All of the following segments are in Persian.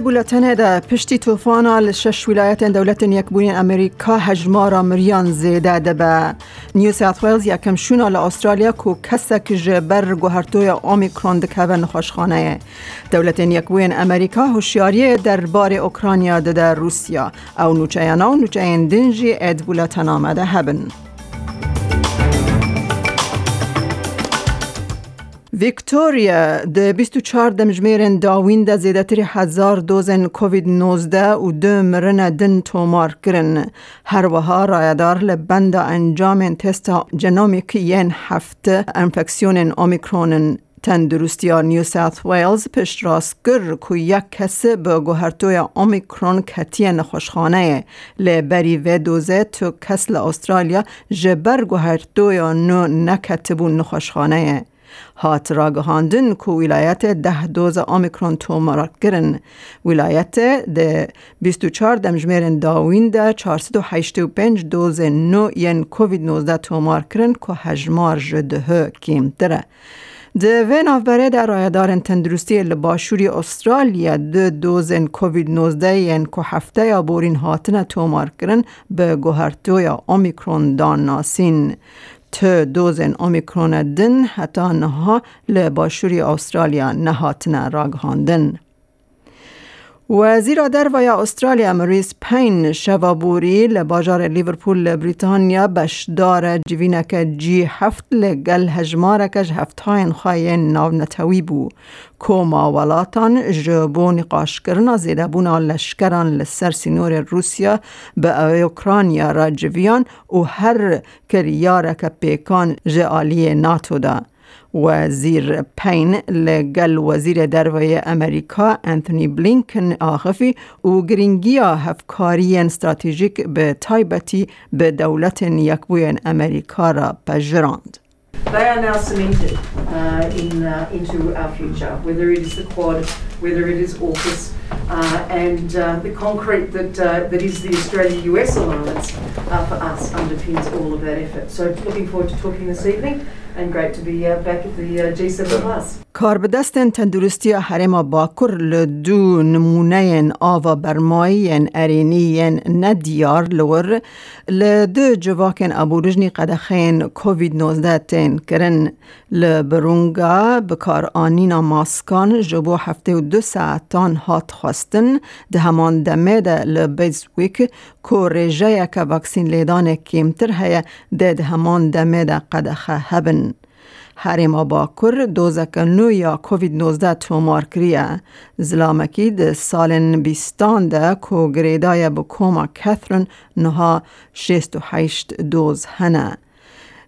بولتنه ده پشتی توفان شش ولایت دولت یکبوین امریکا هجمارا مریان زیده ده به. نیو ساوت ویلز یکم شونا استرالیا کو کسک جبر گوهرتوی اومیکرون دکه نخوشخانه. دولت یکبوین امریکا هوشیاری دربار اوکراینیا ده در روسیا. او نوچه و نوچه دنجی اد بولتن ویکتوریا ده 24 دمجمیرن داوین ده زیدتری هزار دوزن کووید 19 و دو مرن دن تومار کرن هر وها رایدار لبند انجام تست جنومیک ین هفت انفکسیون اومیکرون تندرستی نیو ساوت ویلز پشت راست گر که یک کسی به گوهرتوی اومیکرون کتی نخوشخانه لبری و دوزه تو کس استرالیا جبر گوهرتوی نو نکتبون نخوشخانه هات راگهاندن کو ولایت ده دوز آمیکرون تومارات گرن ولایت ده 24 دمجمرن داوین ده 485 دوز نو ین کووید 19 تومار کرن که هجمار جده کیم دره ده و نافبره در رایدار تندرستی لباشوری استرالیا ده دوزن کووید 19 ین که هفته یا بورین هاتن تومار کرن به گوهرتو یا اومیکرون دان ناسین ت دوزن اومیکرون دن حتی نها لباشوری استرالیا نهاتن راگهاندن. وزیر در ویا استرالیا مریس پین شوابوری لباجار لیورپول بریتانیا بشدار جوینک جی هفت لگل هجمارکش هفت هاین خواین ناو نتوی بو کوما ولاتان جبو نقاش کرنا زیده بونا لشکران لسر سینور روسیا به اوکرانیا را جویان و هر کریارک پیکان جعالی ناتو ده. وزیر پین لگل وزیر دروی امریکا انتونی بلینکن آخفی و گرینگیا هفکاری استراتژیک به تایبتی به دولت یکبوی امریکا را پجراند. They are now cemented uh, in, uh, into our future, whether it is the Quad, whether it is AUKUS, uh, and uh, the concrete that, uh, that is the Australia-US alliance uh, for us underpins all of that effort. So looking forward to talking this evening and great to be back at the G7 Plus. کار به دست تندرستی حرم باکر لدو نمونه آوا برمایی ارینی ندیار لور لدو جواکن ابو رجنی قدخین کووید 19 تین کرن لبرونگا بکار آنینا ماسکان جبو هفته و دو ساعتان هات خواستن ده همان دمه ده لبیز ویک کو رجه یک لیدان کمتر هیا ده ده همان دمه ده قدخه هبن. حریم باکر دوزک نو یا کووید 19 تومار کریه زلامکی ده سالن بیستان ده کو گریدای بکوما کثرن نها 68 دوز هنه.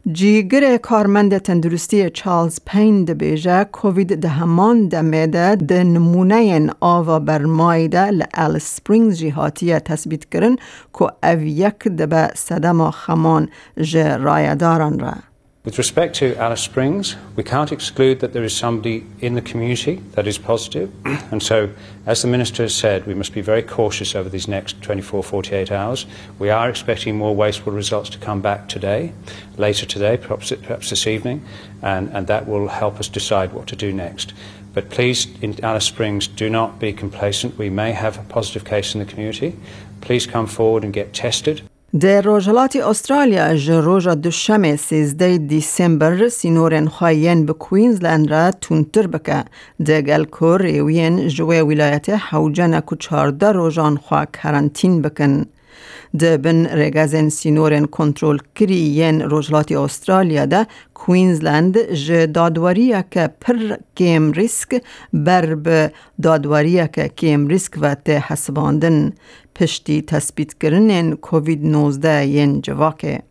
جیگر کارمند تندرستی چارلز پین ده بیجه کووید ده همان ده ده نمونه آوا برمایده لال سپرینگز جهاتیه تثبیت کرن که او یک ده به صدم خمان جه رایداران را. With respect to Alice Springs, we can't exclude that there is somebody in the community that is positive. and so, as the Minister has said, we must be very cautious over these next 24, 48 hours. We are expecting more wasteful results to come back today, later today, perhaps, perhaps this evening, and, and that will help us decide what to do next. But please, in Alice Springs, do not be complacent. We may have a positive case in the community. Please come forward and get tested. در روژلات استرالیا جروژا دوشم سیزده دیسمبر سینورن خواهین به کوینزلند را تونتر بکه دگل که ریوین جوه ولایت حوجن که چارده روژان خواه کرانتین بکن. دبن رگزن سینورن کنترول کری ین روجلاتی استرالیا ده کوینزلند ج دادواری که پر کم ریسک بر به دادواری که کم ریسک و ته حسباندن پشتی تثبیت کردن کووید 19 ین جواکه.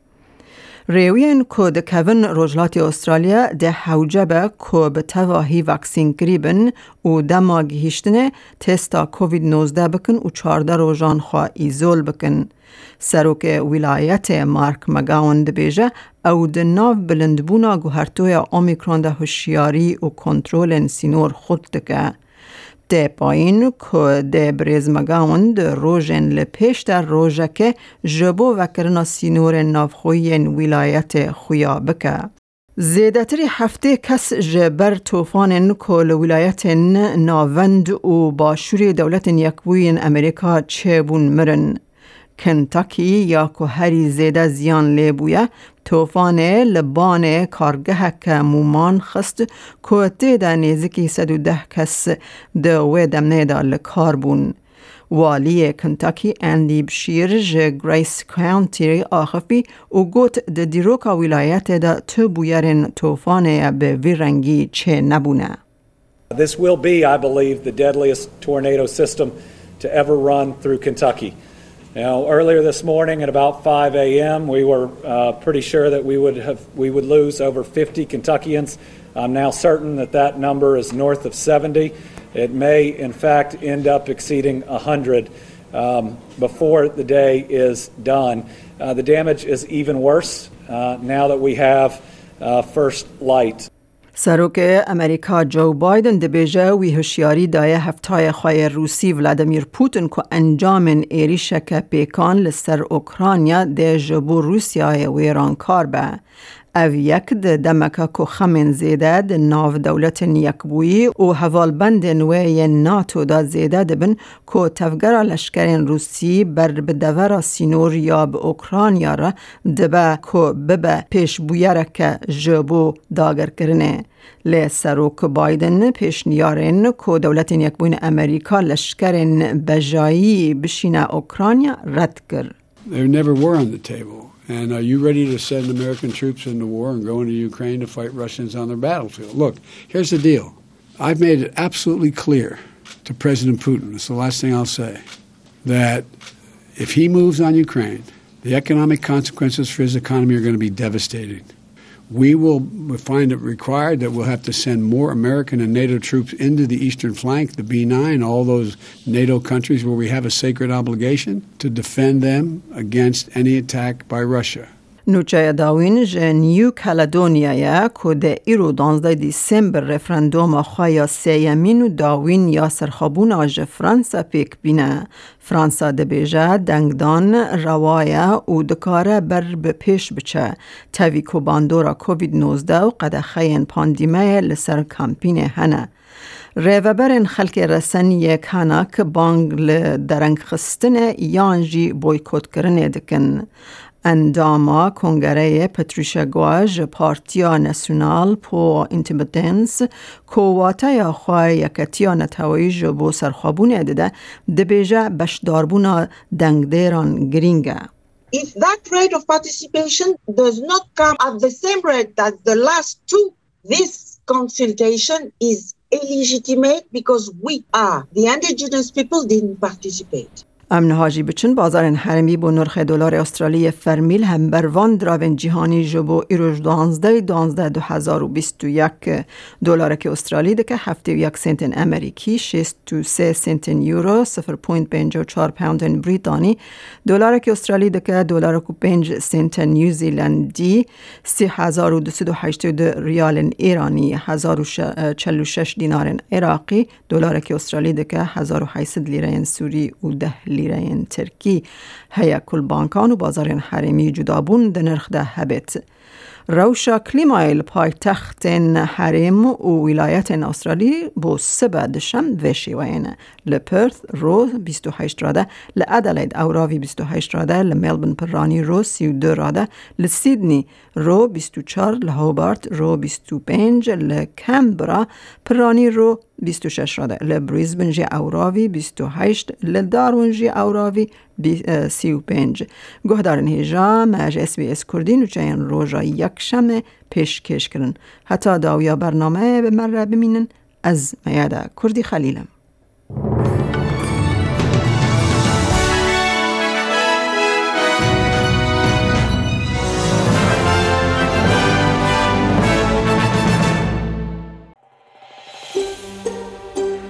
ریوین که دکوین روجلات استرالیا ده حوجبه که به تواهی وکسین گریبن و دما گیشتنه تستا کووید 19 بکن و چارده روژان خواه ایزول بکن. سروک ولایت مارک مگاون دبیجه او ده ناو بلندبونا گوهرتوی اومیکرون ده هوشیاری و کنترول سینور خود دکه. ده پایین که ده بریز مگاون ده روژن لپیش در روژه که جبو وکرنا سینور نافخوین ولایت خویا بکه. زیدتری هفته کس جبر توفان کل ولایت ناوند و باشوری دولت یکوین امریکا چه بون مرن. کنتاکی یا که هری زیده زیان لیبویه توفان لبان کارگه که مومان خست که تیده نیزکی 110 کس دوی دمنه دا لکار بون. والی کنتاکی اندی بشیر جه گریس کانتی آخفی و گوت ده دیروکا ولایت دا تو بویرن توفان به ویرنگی چه نبونه. This will be, I believe, the deadliest tornado system to ever run through Kentucky. Now, earlier this morning at about 5 a.m., we were uh, pretty sure that we would have we would lose over 50 Kentuckians. I'm now certain that that number is north of 70. It may, in fact, end up exceeding 100 um, before the day is done. Uh, the damage is even worse uh, now that we have uh, first light. سروک امریکا جو بایدن دبیجه وی هشیاری دایه هفتای خواه روسی ولادیمیر پوتین که انجام ایریشک پیکان لسر اوکرانیا ده جبو روسیای ویران کار به. دمکا که خمین زیده ده ناو دولت یکبویی و حوالبند نوی ناتو دا زیده ده بن که تفگر لشکرین روسی بر بدور سینور یا که ببه پیش بویره که جبو داگر کرنه. لی سروک بایدن پیش نیارن که دولت یکبوین امریکا لشکرین بجایی بشینه اوکرانیا رد کرد. They never were on the table. And are you ready to send American troops into war and go into Ukraine to fight Russians on their battlefield? Look, here's the deal. I've made it absolutely clear to President Putin, it's the last thing I'll say, that if he moves on Ukraine, the economic consequences for his economy are going to be devastating. We will find it required that we'll have to send more American and NATO troops into the eastern flank, the B9, all those NATO countries where we have a sacred obligation to defend them against any attack by Russia. نوچه داوین جه نیو کلدونیا یا که ده ایرو دانزده دیسمبر رفرندوم خوایا سیمین و داوین یا سرخابون آج فرانسا پیک بینه. فرانسا ده بیجه دنگدان روایا و دکاره بر به پیش بچه. تاوی کو باندورا کووید 19 و قد خین پاندیمه لسر کامپین هنه. ریوبرن خلک رسنی کانا که بانگ درنگ خستن یانجی بویکوت کرنه دکن. انداما کنگره پتریشا گواج پارتیا نسیونال پو انتیمتنس کواتا یا خواه یکتیا نتوایی جبو سرخوابونه دده دبیجه بشداربونا دنگدیران گرینگه If that rate of participation does not come at the same rate as the last two, this consultation is illegitimate because we are, the indigenous people didn't participate. امن هاجی بچن بازار حرمی با نرخ دلار استرالی فرمیل هم بروان دراون جهانی جبو ایروش دانزده دانزده دو هزار و بیست و یک دلار که استرالی که هفته و یک سنت امریکی شست و سه سنت یورو سفر پوینت پنج و چار پوند بریتانی. دلار که استرالی که دلار کو پنج سنت نیوزیلندی سی هزار و دوست و هشت ریال ایرانی هزار و چل و شش دینار عراقی. دلار که استرالی ده که هزار و لیره سوری و ده لیره ترکی هیا کل بانکان و بازار حرمی جدابون ده نرخ ده هبت. روشا کلیمایل پای تخت حرم و ولایت استرالی بو سبا دشم وشی وین لپرث رو 28 راده لادلید او راوی 28 راده لملبن پرانی رو 32 راده لسیدنی رو 24 لهوبارت رو 25 لکمبرا پرانی رو 26 راده لبریزبن جی اوراوی 28 لدارون جی اوراوی 35 گهدارن هیجا مج اس بی اس کردین و چین روژا یک شمه پیش کش کرن. حتی داویا برنامه به مره بمینن از میاده کردی خلیلم.